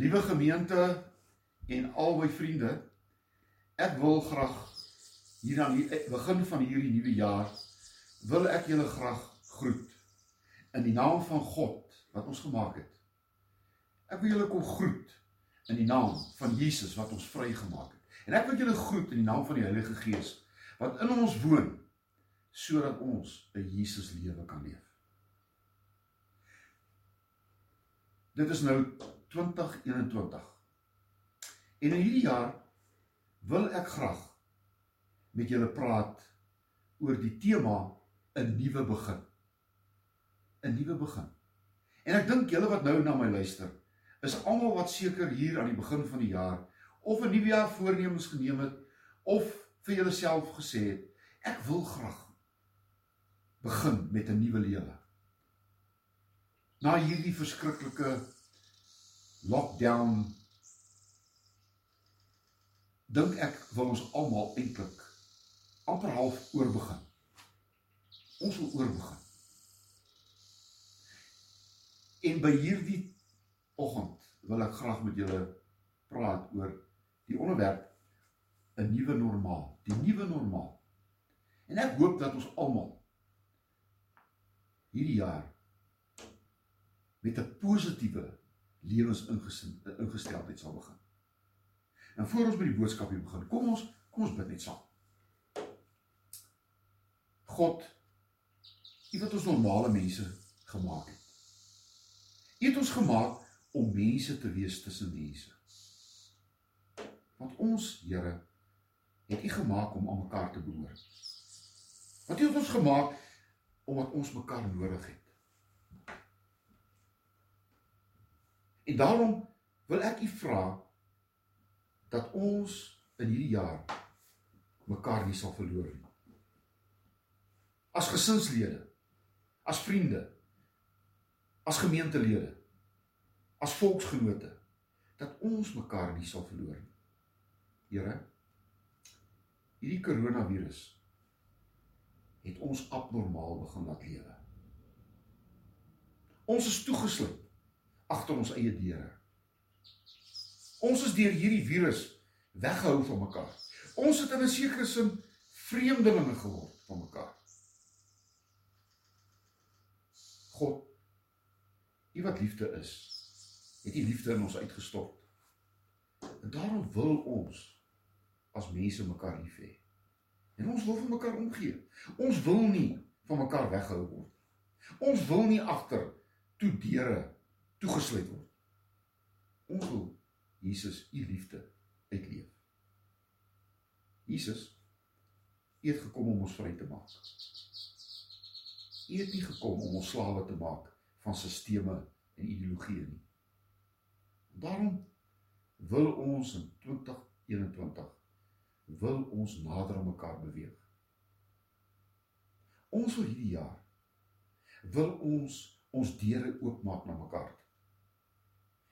Liewe gemeente en al my vriende, ek wil graag hier aan die begin van hierdie nuwe jaar wil ek julle graag groet in die naam van God wat ons gemaak het. Ek wil julle kom groet in die naam van Jesus wat ons vrygemaak het. En ek wil julle groet in die naam van die Heilige Gees wat in ons woon sodat ons 'n Jesus lewe kan leef. Dit is nou 2021. En in hierdie jaar wil ek graag met julle praat oor die tema 'n nuwe begin. 'n Nuwe begin. En ek dink julle wat nou na my luister, is almal wat seker hier aan die begin van die jaar of 'n nuwe jaar voornemens geneem het of vir julleself gesê het, ek wil graag begin met 'n nuwe lewe. Na hierdie verskriklike lockdown dink ek wil ons almal eintlik amper half oorbegin. Ons wil oorbegin. En by hierdie oggend wil ek graag met julle praat oor die onderwerp 'n nuwe normaal, die nuwe normaal. En ek hoop dat ons almal hierdie jaar met 'n positiewe lewensingesteldheid sal begin. En voor ons by die boodskap hier begin, kom ons kom ons bid net saam. God, U wat ons normale mense gemaak het. U het ons gemaak om mense te wees tussen mense. Want ons, Here, het U gemaak om aan mekaar te behoort. Want U het ons gemaak omdat ons mekaar nodig het. En daarom wil ek u vra dat ons in hierdie jaar mekaar nie sal verloor nie. As gesinslede, as vriende, as gemeentelede, as volksgenote dat ons mekaar nie sal verloor nie. Here, hierdie koronavirus het ons abnormaal begin laat lewe. Ons is toegesluit agter ons eie deure. Ons is deur hierdie virus weggehou van mekaar. Ons het in 'n sekere sin vreemdelinge geword van mekaar. God, U wat liefde is, het U liefde in ons uitgestort. En daarom wil ons as mense mekaar lief hê. En ons wil vir mekaar omgee. Ons wil nie van mekaar weggehou word. Ons wil nie agter toe deure toegesluit word. Ons wil Jesus u liefde uitleef. Jesus het gekom om ons vry te maak. U het nie gekom om ons slawe te maak van sisteme en ideologieë nie. Daarom wil ons in 2021 wil ons nader aan mekaar beweeg. Ons wil hierdie jaar wil ons ons deure oopmaak na mekaar.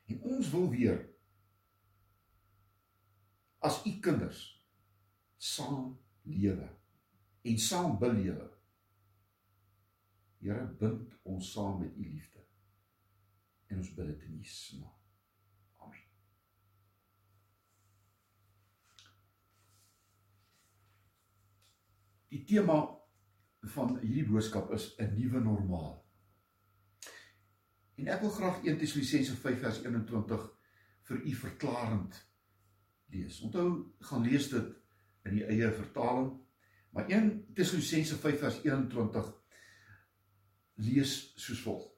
En ons wil weer as u kinders saam lewe en saam belewe. Here bind ons saam met u liefde. En ons bid dit in Jesus naam. Amen. Die tema van hierdie boodskap is 'n nuwe normaal. En ek wil graag 1 Tessalonisense 5 vers 21 vir u verklarend lees. Onthou, gaan lees dit in die eie vertaling. Maar 1 Tessalonisense 5 vers 21 lees soos volg.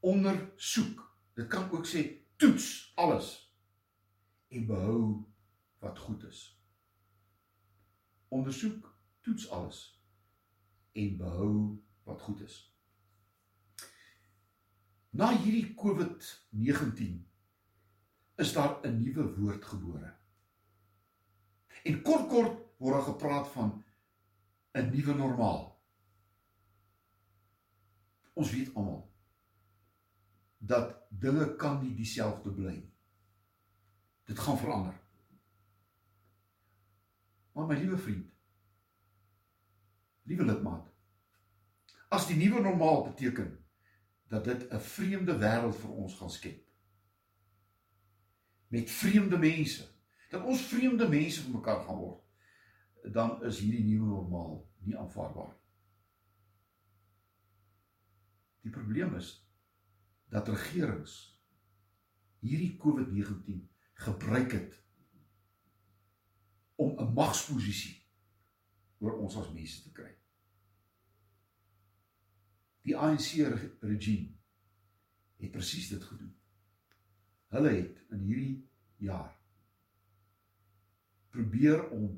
Ondersoek. Dit kan ook sê toets alles en behou wat goed is. Ondersoek, toets alles en behou wat goed is. Na hierdie COVID-19 is daar 'n nuwe woord gebore. En kort kort word daar gepraat van 'n nuwe normaal. Ons weet almal dat dinge kan nie dieselfde bly nie. Dit gaan verander. Maar my liewe vriend, liewe lidmaat, as die nuwe normaal beteken dat dit 'n vreemde wêreld vir ons gaan skep. met vreemde mense, dat ons vreemde mense van mekaar gaan word, dan is hierdie nuwe normaal nie aanvaarbaar nie. Die probleem is dat regerings hierdie COVID-19 gebruik het om 'n magsposisie oor ons as mense te kry. Die ANC regime het presies dit gedoen. Hulle het in hierdie jaar probeer om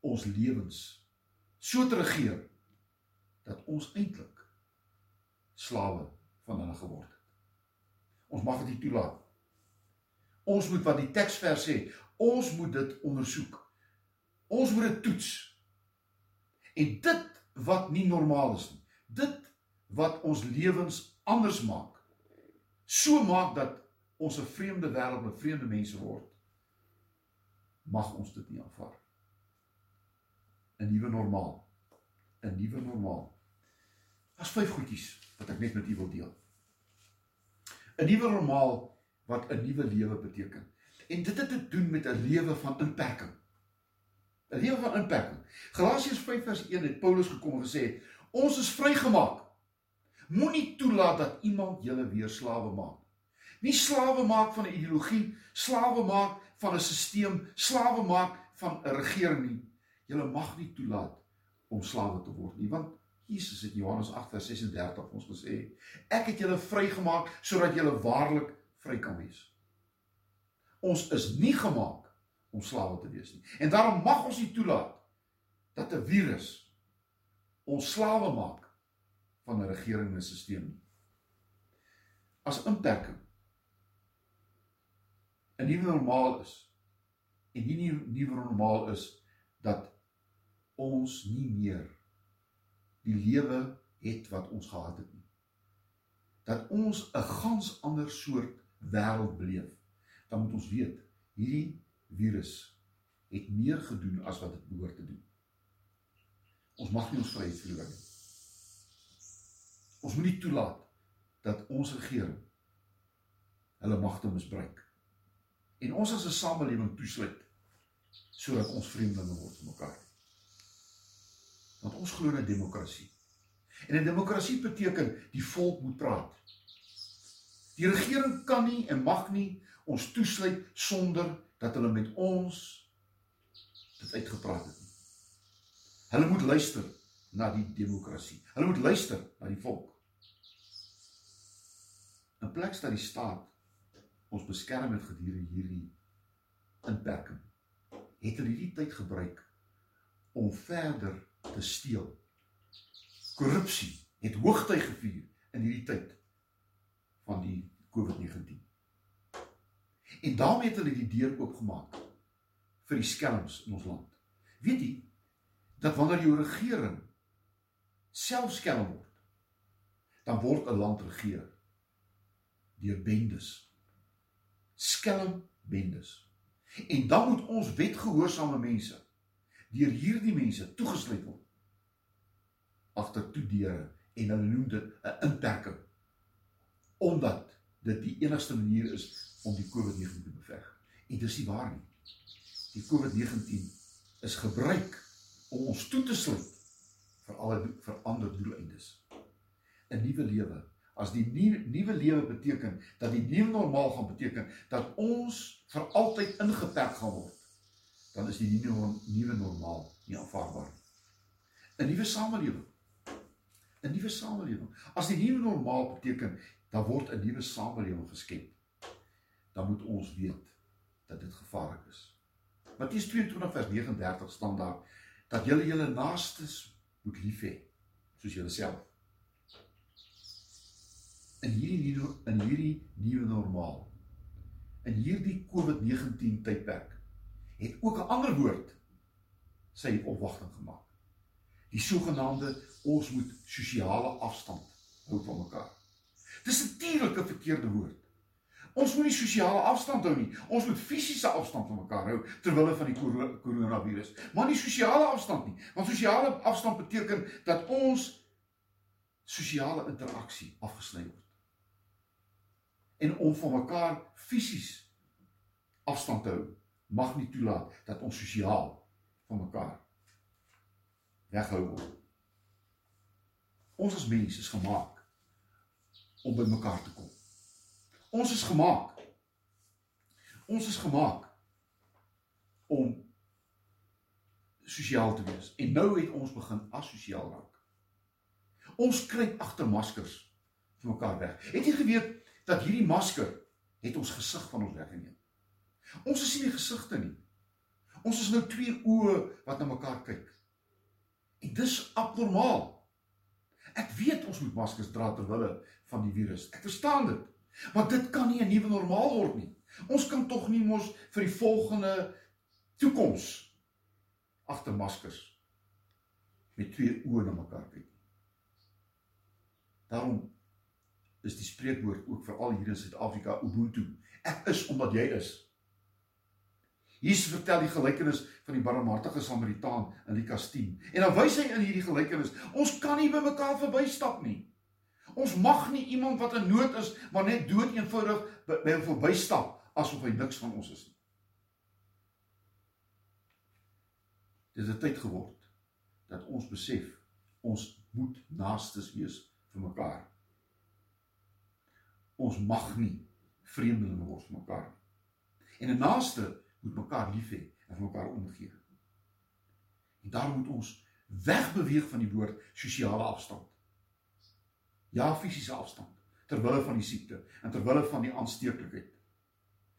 ons lewens so te regeer dat ons eintlik slawe van hulle geword het. Ons mag dit nie toelaat. Ons moet wat die teksvers sê, ons moet dit ondersoek. Ons moet dit toets. En dit wat nie normaal is nie, dit wat ons lewens anders maak, so maak dat ons 'n vreemde wêreld met vreemde mense word, mag ons dit nie aanvaar. 'n Nuwe normaal. 'n Nuwe normaal. Daar's vyf goedjies wat ek net met u wil deel. 'n Nuwe normaal wat 'n nuwe lewe beteken. En dit het te doen met 'n lewe van inperking. 'n Lewe van inperking. Galasiërs 5:1 het Paulus gekom en gesê: "Ons is vrygemaak. Moenie toelaat dat iemand julle weer slawe maak. Nie slawe maak van 'n ideologie, slawe maak van 'n stelsel, slawe maak van 'n regering nie. Julle mag nie toelaat om slawe te word nie, want Jesus het Johannes 8:36 ons gesê: "Ek het julle vrygemaak sodat julle waarlik vry kan wees." Ons is nie gemaak om slawe te wees nie. En daarom mag ons nie toelaat dat 'n virus ons slawe maak van 'n regering en 'n stelsel nie. As inperking 'n nuwe normaal is en hierdie nuwe normaal is dat ons nie meer die lewe het wat ons gehad het nie. Dat ons 'n gans ander soort wêreld beleef. Dan moet ons weet hierdie virus het meer gedoen as wat dit behoort te doen. Ons mag nie ons vryheid verloor nie. Ons moet nie toelaat dat ons regering hulle magte misbruik. En ons as 'n samelewing toesluit sodat ons vreemdelinge word vir mekaar. Want ons glo in demokrasie. En 'n demokrasie beteken die volk moet praat. Die regering kan nie en mag nie ons toesluit sonder dat hulle met ons dit uitgepraat het nie. Hulle moet luister na die demokrasie. Hulle moet luister na die volk. In plek dat die staat ons beskerm het gedurende hierdie inperking, het hulle hierdie tyd gebruik om verder te steel. Korrupsie het hoogtyd gevier in hierdie tyd van die COVID-19. En daarmee het hulle die deur oopgemaak vir die skelms in ons land. Weet jy dat wanneer jou regering self skelm word, dan word 'n land regeer deur bendes. Skelm bendes. En dan moet ons wetgehoorsame mense deur hierdie mense toegesluit word agter toe deure en hulle noem dit 'n inperking omdat dit die enigste manier is om die COVID-19 te beveg. En dis nie waar nie. Die COVID-19 is gebruik om ons toe te sluit vir alle vir ander doeleindes. 'n Nuwe lewe. As die nuwe nuwe lewe beteken dat die nuwe normaal gaan beteken dat ons vir altyd ingeperk gaan word, dan is die nuwe nuwe normaal nie aanvaarbaar nie. 'n Nuwe samelewing. 'n Nuwe samelewing. As die nuwe normaal beteken dan word 'n nuwe samelewing geskep. Dan moet ons weet dat dit gevaarlik is. Matteus 22 vers 39 staan daar dat julle julle naastes moet lief hê soos julleself. In hierdie nuwe in hierdie nuwe normaal in hierdie COVID-19 tydperk het ook 'n ander woord sy opwagting gemaak. Die sogenaamde ons moet sosiale afstand hou van mekaar. Dis 'n natuurlike verkeerde woord. Ons moet nie sosiale afstand hou nie. Ons moet fisiese afstand van mekaar hou terwyl van die koronavirus. Maar nie sosiale afstand nie. Want sosiale afstand beteken dat ons sosiale interaksie afgesny word. En om van mekaar fisies afstand te hou mag nie toelaat dat ons sosiaal van mekaar weghou word. Ons as mense is gemaak om by mekaar te kom. Ons is gemaak. Ons is gemaak om sosiaal te wees. En nou het ons begin asosiaal raak. Ons kruip agter maskers vir mekaar weg. Het jy geweet dat hierdie masker het ons gesig van ons weggeneem? Ons is nie gesigte nie. Ons is nou twee oë wat na mekaar kyk. En dis abnormaal. Ek weet ons moet maskers dra ter wille van die virus. Ek verstaan dit. Maar dit kan nie 'n nuwe normaal word nie. Ons kan tog nie mos vir die volgende toekoms agter maskers met twee oë na mekaar kyk. Daarom is die spreekwoord ook vir al hier in Suid-Afrika Ubuntu. Ek is omdat jy is. Jesus vertel die gelykenis van die barmhartige Samaritaan in Lukas 10. En dan wys hy in hierdie gelykenis, ons kan nie by mekaar verbystap nie. Ons mag nie iemand wat in nood is, maar net dood eenvoudig by hom verbystap asof hy niks van ons is nie. Dit is tyd geword dat ons besef ons moet naastes wees vir mekaar. Ons mag nie vreemdelinge word vir mekaar nie. En 'n naaste moet mekaar lief hê en vir mekaar omgee. En daarom moet ons wegbeweeg van die woord sosiale afstand. Ja, fisiese afstand ter wille van die siekte en ter wille van die aansteeklikheid.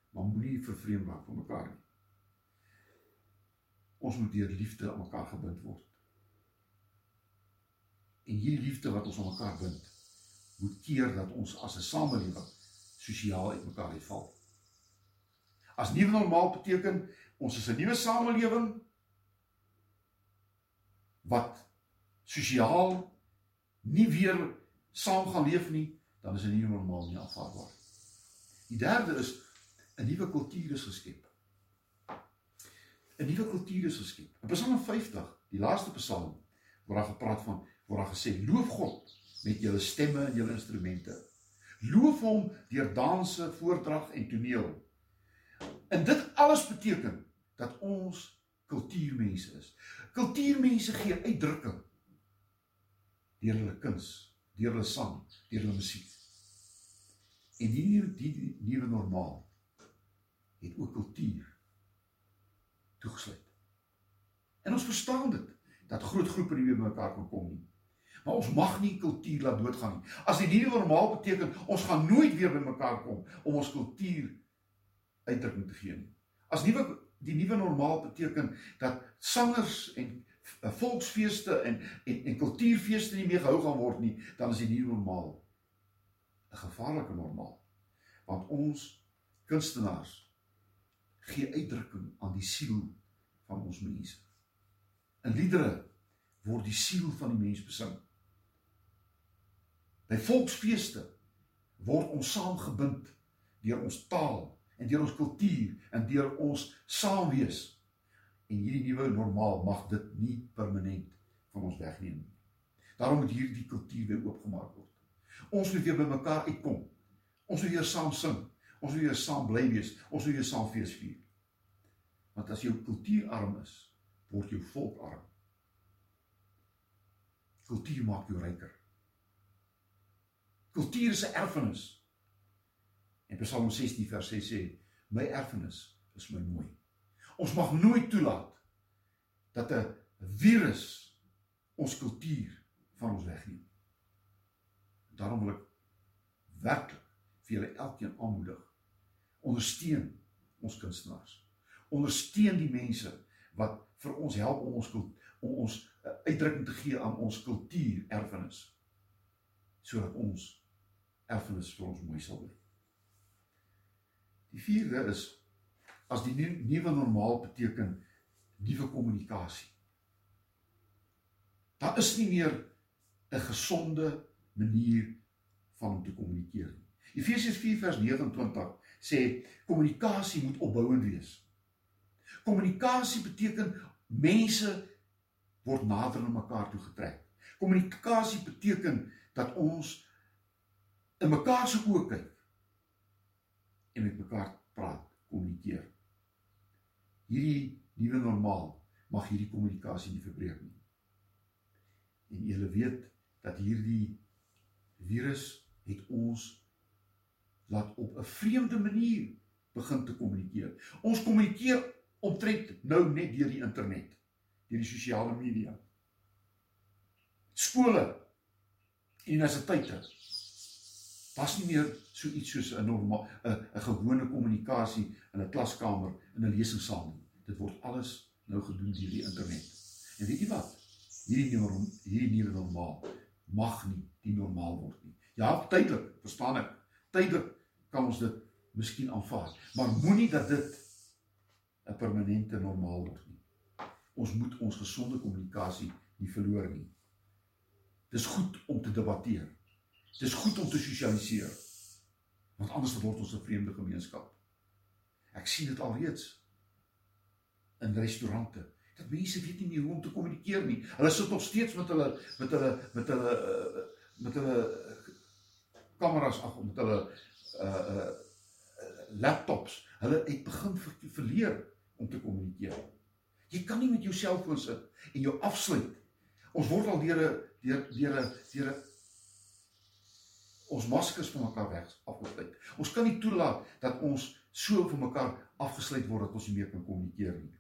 Maar moenie vervreem raak van mekaar nie. Ons moet deur liefde aan mekaar gebind word. En hierdie liefde wat ons aan mekaar bind, moet keer dat ons as 'n samelewing sosiaal uitmekaar uitval. As nuwe normaal beteken ons is 'n nuwe samelewing wat sosiaal nie weer saam gaan leef nie, dan is 'n nuwe normaal nie aanvaarbaar. Die derde is 'n nuwe kultuur is geskep. 'n Nuwe kultuur is geskep. In Psalm 50, die laaste Psalm, word daar gepraat van word daar gesê loof God met julle stemme en julle instrumente. Loof hom deur danse, voordrag en toneel. En dit alles beteken dat ons kultuurmense is. Kultuurmense gee uitdrukking deur hulle kuns, deur hulle sang, deur hulle musiek. En die die, die nuwe normaal het ook kultuur toegesluit. En ons verstaan dit dat groot groepe nie weer mekaar kan kom nie. Maar ons mag nie kultuur laat doodgaan nie. As die nuwe normaal beteken ons gaan nooit weer by mekaar kom om ons kultuur uitdrukking te gee nie. As nuwe die nuwe normaal beteken dat sangers en eh, volksfeeste en en en kultuurfeeste nie meer gehou gaan word nie, dan is die nuwe normaal 'n gevaarlike normaal. Want ons kunstenaars gee uitdrukking aan die siel van ons mense. In liedere word die siel van die mens besing. By volksfeeste word ons saamgebind deur ons taal en deur ons kultuur en deur ons saamwees. En hierdie nuwe normaal mag dit nie permanent van ons wegneem nie. Daarom moet hierdie kultuur weer oopgemaak word. Ons moet weer bymekaar uitkom. Ons moet weer saam sing. Ons moet weer saam bly wees. Ons moet weer saam fees vier. Want as jou kultuur arm is, word jou volk arm. Kultuur maak jou ryker. Kultuur is 'n erfenis. En Psalm 16 vers 6 sê: "My erfenis is my mooi." Ons mag nooit toelaat dat 'n virus ons kultuur van ons wegneem. Daarom wil ek werklik vir julle elkeen aanmoedig. Ondersteun ons kunstenaars. Ondersteun die mense wat vir ons help om ons om ons eh, uitdrukking te gee aan ons kultuur erfenis sodat ons erfenis vir ons mooi sal bly. Die vierde is as die nuwe normaal beteken nuwe kommunikasie. Daar is nie meer 'n gesonde manier van om te kommunikeer nie. Efesiërs 4 vers 29 sê kommunikasie moet opbouend wees. Kommunikasie beteken mense word nader aan mekaar toe getrek. Kommunikasie beteken dat ons in mekaar se oë kyk en met mekaar praat, kommunikeer. hierdie nuwe normaal mag hierdie kommunikasie nie verbreek nie. En julle weet dat hierdie virus het ons laat op 'n vreemde manier begin te kommunikeer. Ons kommunikeer omtrent nou net deur die internet, deur die sosiale media. Skole, universiteite. Was nie meer so iets soos 'n normaal 'n 'n gewone kommunikasie in 'n klaskamer in 'n lesingsaal nie. Dit word alles nou gedoen deur die internet. En weet jy wat? Hierdie nuwe hierdie nuwe normaal mag nie die normaal word nie. Ja, tydelik, verstaan ek. Tydelik kan ons dit miskien aanvaar, maar moenie dat dit 'n permanente normaal word nie. Ons moet ons gesonde kommunikasie nie verloor nie. Dis goed om te debatteer. Dis goed om te sosialiseer. Want anders word ons 'n vreemde gemeenskap. Ek sien dit alreeds in restaurante. Dat mense weet nie meer hoe om te kommunikeer nie. Hulle sit nog steeds met hulle met hulle met hulle met hulle kameras af met hulle uh uh laptops. Hulle het begin verleer om te kommunikeer. Jy kan nie met jou selfoon sit en jou afsluit. Ons word al deur 'n deur deur 'n deur 'n ons maskers van mekaar weg afgesluit. Ons kan nie toelaat dat ons so van mekaar afgesluit word dat ons nie meer kan kommunikeer nie.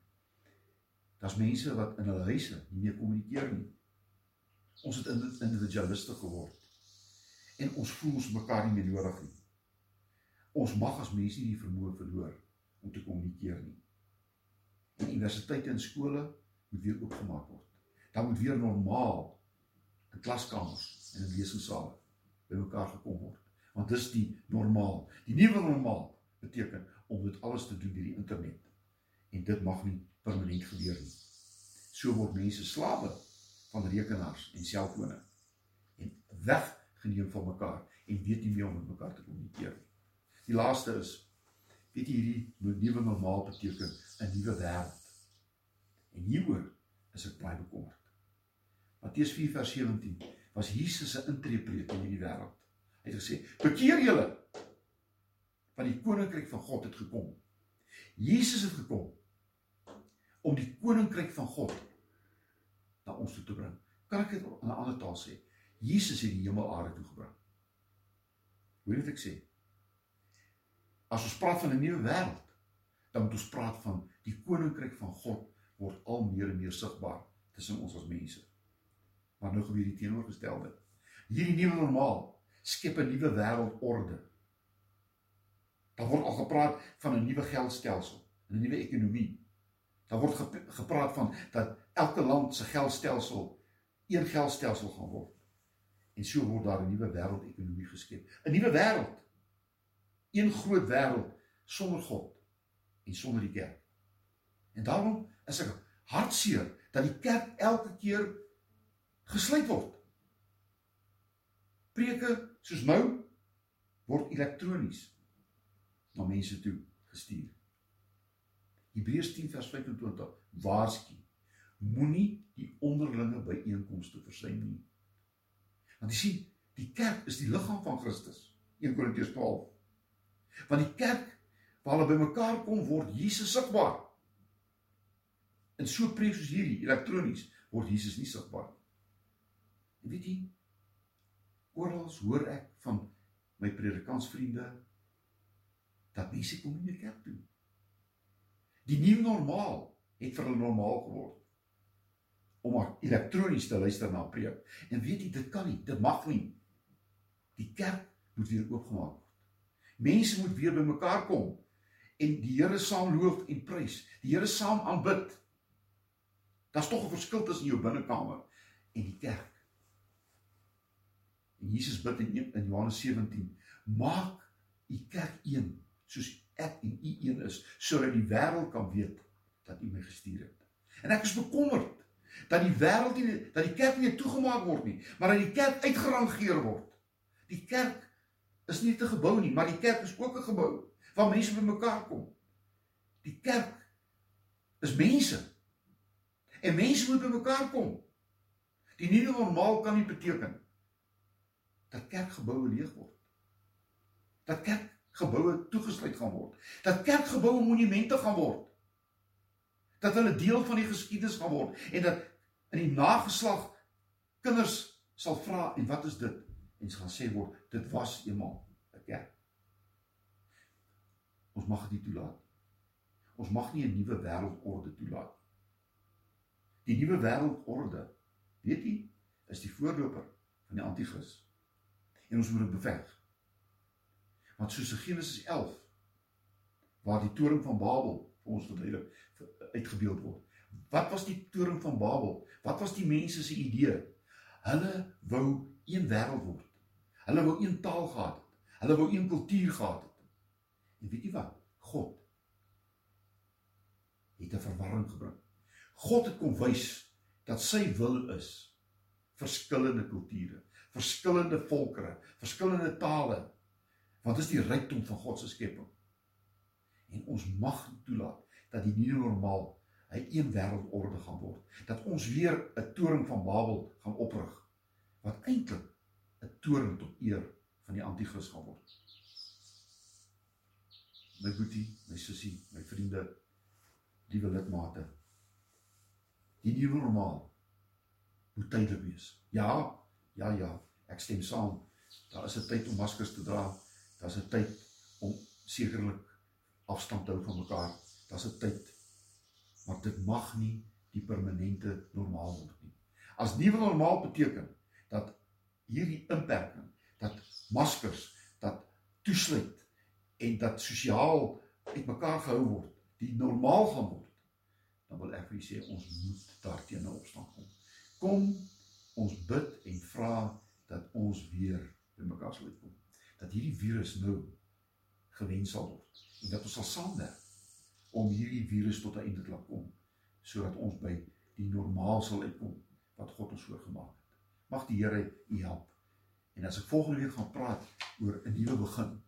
Daar's mense wat in hulle huise nie meer kommunikeer nie. Ons het individualiste geword. En ons voel ons mekaar nie meer nodig nie. Ons mag as mense nie die vermoë verloor om te kommunikeer nie. En universiteite en skole moet weer oopgemaak word. Dan moet weer normaal in klaskamers en in lesingsale bymekaar gekom word. Want dis die normaal. Die nuwe normaal beteken om dit alles te doen deur die internet. En dit mag nie permanent gebeur nie. So word mense slawe van rekenaars en selfone en weggeneem van mekaar en weet nie meer om met mekaar te kommunikeer nie. Die laaste is weet jy hierdie nuwe normaal beteken 'n nuwe wêreld. En hieroor is ek baie bekommerd. Matteus 4:17 was Jesus se intreepreek in hierdie wêreld. Hy het gesê: "Bekeer julle want die koninkryk van God het gekom." Jesus het gekom om die koninkryk van God na ons toe te bring. Kan ek dit in 'n ander taal sê? Jesus het die hemel aarde toe gebring. Hoe moet ek sê? As ons praat van 'n nuwe wêreld, dan moet ons praat van die koninkryk van God word al meer en meer sigbaar tussen ons as mense. Maar nou gebeur die teenoorgestelde. Hierdie nuwe normaal skep 'n nuwe wêreldorde. Daar word al gepraat van 'n nuwe geldstelsel, 'n nuwe ekonomie. Daar word gepraat van dat elke land se geldstelsel een geldstelsel gaan word. En so word daar 'n nuwe wêreldekonomie geskep. 'n Nuwe wêreld een groot wêreld sonder God en sonder die kerk. En daarom is ek hartseer dat die kerk elke keer gesluit word. Preke soos nou word elektronies na mense toe gestuur. Hebreërs 10 vers 25 waarsku moenie die onderlinge byeenkomste versuim nie. Want jy sien, die kerk is die liggaam van Christus. 1 Korintiërs 12 Want die kerk waar hulle bymekaar kom word Jesus sigbaar. In so preek soos hierdie elektronies word Jesus nie sigbaar nie. En weet jy oral hoor ek van my predikantsvriende dat mense kom nie meer kerk toe. Die nuwe normaal het vir hulle normaal geword om elektronies te luister na preek. En weet jy dit kan nie, dit mag nie. Die kerk moet weer oopgemaak word. Mense moet weer bymekaar kom en die Here saam loof en prys. Die Here saam aanbid. Daar's tog 'n verskil tussen jou binnekamer en die kerk. En Jesus bid in, in Johannes 17: "Maak u kerk een, soos ek en u een is, sodat die wêreld kan weet dat u my gestuur het." En ek is bekommerd dat die wêreld nie dat die kerk nie toegemaak word nie, maar dat die kerk uitgerangeer word. Die kerk is nie 'n gebou nie, maar die kerk is ook 'n gebou waar mense bymekaar kom. Die kerk is mense. En mense moet bymekaar kom. Die nuwe normaal kan nie beteken dat kerkgeboue leeg word. Dat kerkgeboue toegesluit gaan word. Dat kerkgeboue monumente gaan word. Dat hulle deel van die geskiedenis gaan word en dat in die nageslag kinders sal vra en wat is dit? En gaan sê word dit was eendag 'n kerk. Ons mag dit nie toelaat. Ons mag nie 'n nuwe wêreldorde toelaat. Die nuwe wêreldorde, weet jy, is die voorloper van die anti-kris. En ons moet dit beveg. Want soos in Genesis 11 waar die toring van Babel vir ons verduidelik uitgebeeld word. Wat was die toring van Babel? Wat was die mense se idee? Hulle wou een wêreld word. Hulle wou een taal gehad het. Hulle wou een kultuur gehad het. En weet jy wat? God het 'n verwarring gebring. God het kom wys dat sy wil is verskillende kulture, verskillende volkere, verskillende tale. Want dit is die rykdom van God se skepping. En ons mag toelaat dat die nuwe normaal 'n een wêreldorde gaan word. Dat ons weer 'n toring van Babel gaan oprig wat eintlik 'n toring tot eer van die anti-kris gaan word. My boetie, my sussie, my vriende, liewe lidmate. Die nuwe normaal moet tydelik wees. Ja, ja, ja, ek stem saam. Daar is 'n tyd om maskers te dra. Daar's 'n tyd om sekerlik afstand te hou van mekaar. Daar's 'n tyd maar dit mag nie die permanente normaal word nie. As nuwe normaal beteken dat hierdie inperking, dat maskers, dat toesluit en dat sosiaal uitmekaar gehou word, die normaal gaan word, dan wil ek vir julle sê ons moet daarteenoor opstaan kom. Kom ons bid en vra dat ons weer by mekaar sal uitkom. Dat hierdie virus nou gewen sal word en dat ons sal saamwerk om hierdie virus tot 'n einde te laat kom sodat ons by die normaal sal uitkom wat God ons voorgemaak het. Mag die Here u help. En as ek volgende week gaan praat oor 'n nuwe begin,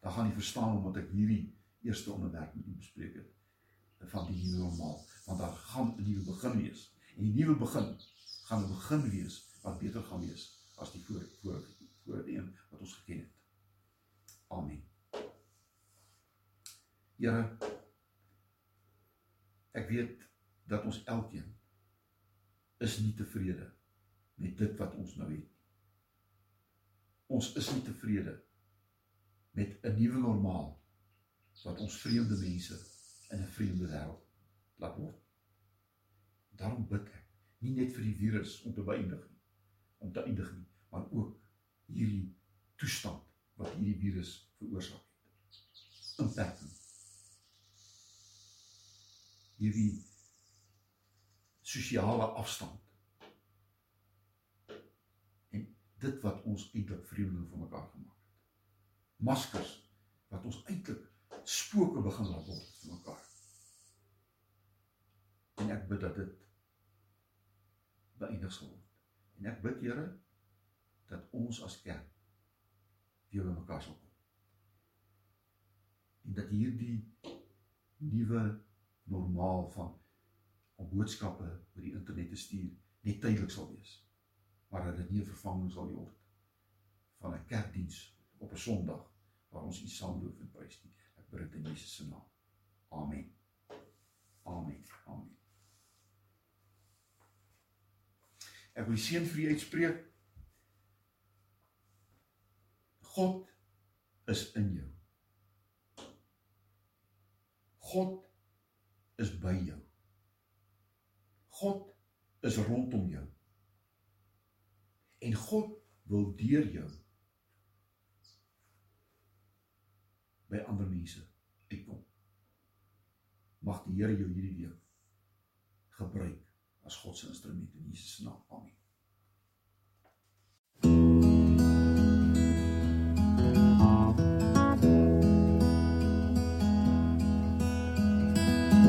dan gaan jy verstaan omdat ek hierdie eerste onderwerp met u bespreek het van die nuwe normaal, want daar gaan 'n nuwe begin wees. En die nuwe begin gaan 'n begin wees wat beter gaan wees as die vorige vorige vorige een wat ons geken het. Amen. Here Ek weet dat ons elkeen is nie tevrede met dit wat ons nou het. Ons is nie tevrede met 'n nuwe normaal wat ons vreemde mense in 'n vreemde wêreld laat word. Daarom bid ek nie net vir die virus om te beëindig nie, om te eindig nie, maar ook hierdie toestand wat hierdie virus veroorsaak het. Inperking hierdie sosiale afstand. En dit wat ons eintlik vreemdeling van mekaar gemaak het. Maskers wat ons eintlik spooke begin laat word vir mekaar. En ek bid dat dit beëindig sal word. En ek bid Here dat ons as kerk weer by mekaar sal kom. En dat hierdie nuwe normaal van om boodskappe oor die internet te stuur net tydelik sal wees. Maar dat dit nie 'n vervanging sal word van 'n kerkdiens op 'n Sondag waar ons U saam loof en prys nie. Ek bid dit in Jesus se naam. Amen. Amen. Amen. Ek wil seën vir u uitspreek. God is in jou. God is by jou. God is rondom jou. En God wil deur jou by ander mense uitkom. Mag die Here jou hierdie week gebruik as God se instrument in Jesus se naam. Amen.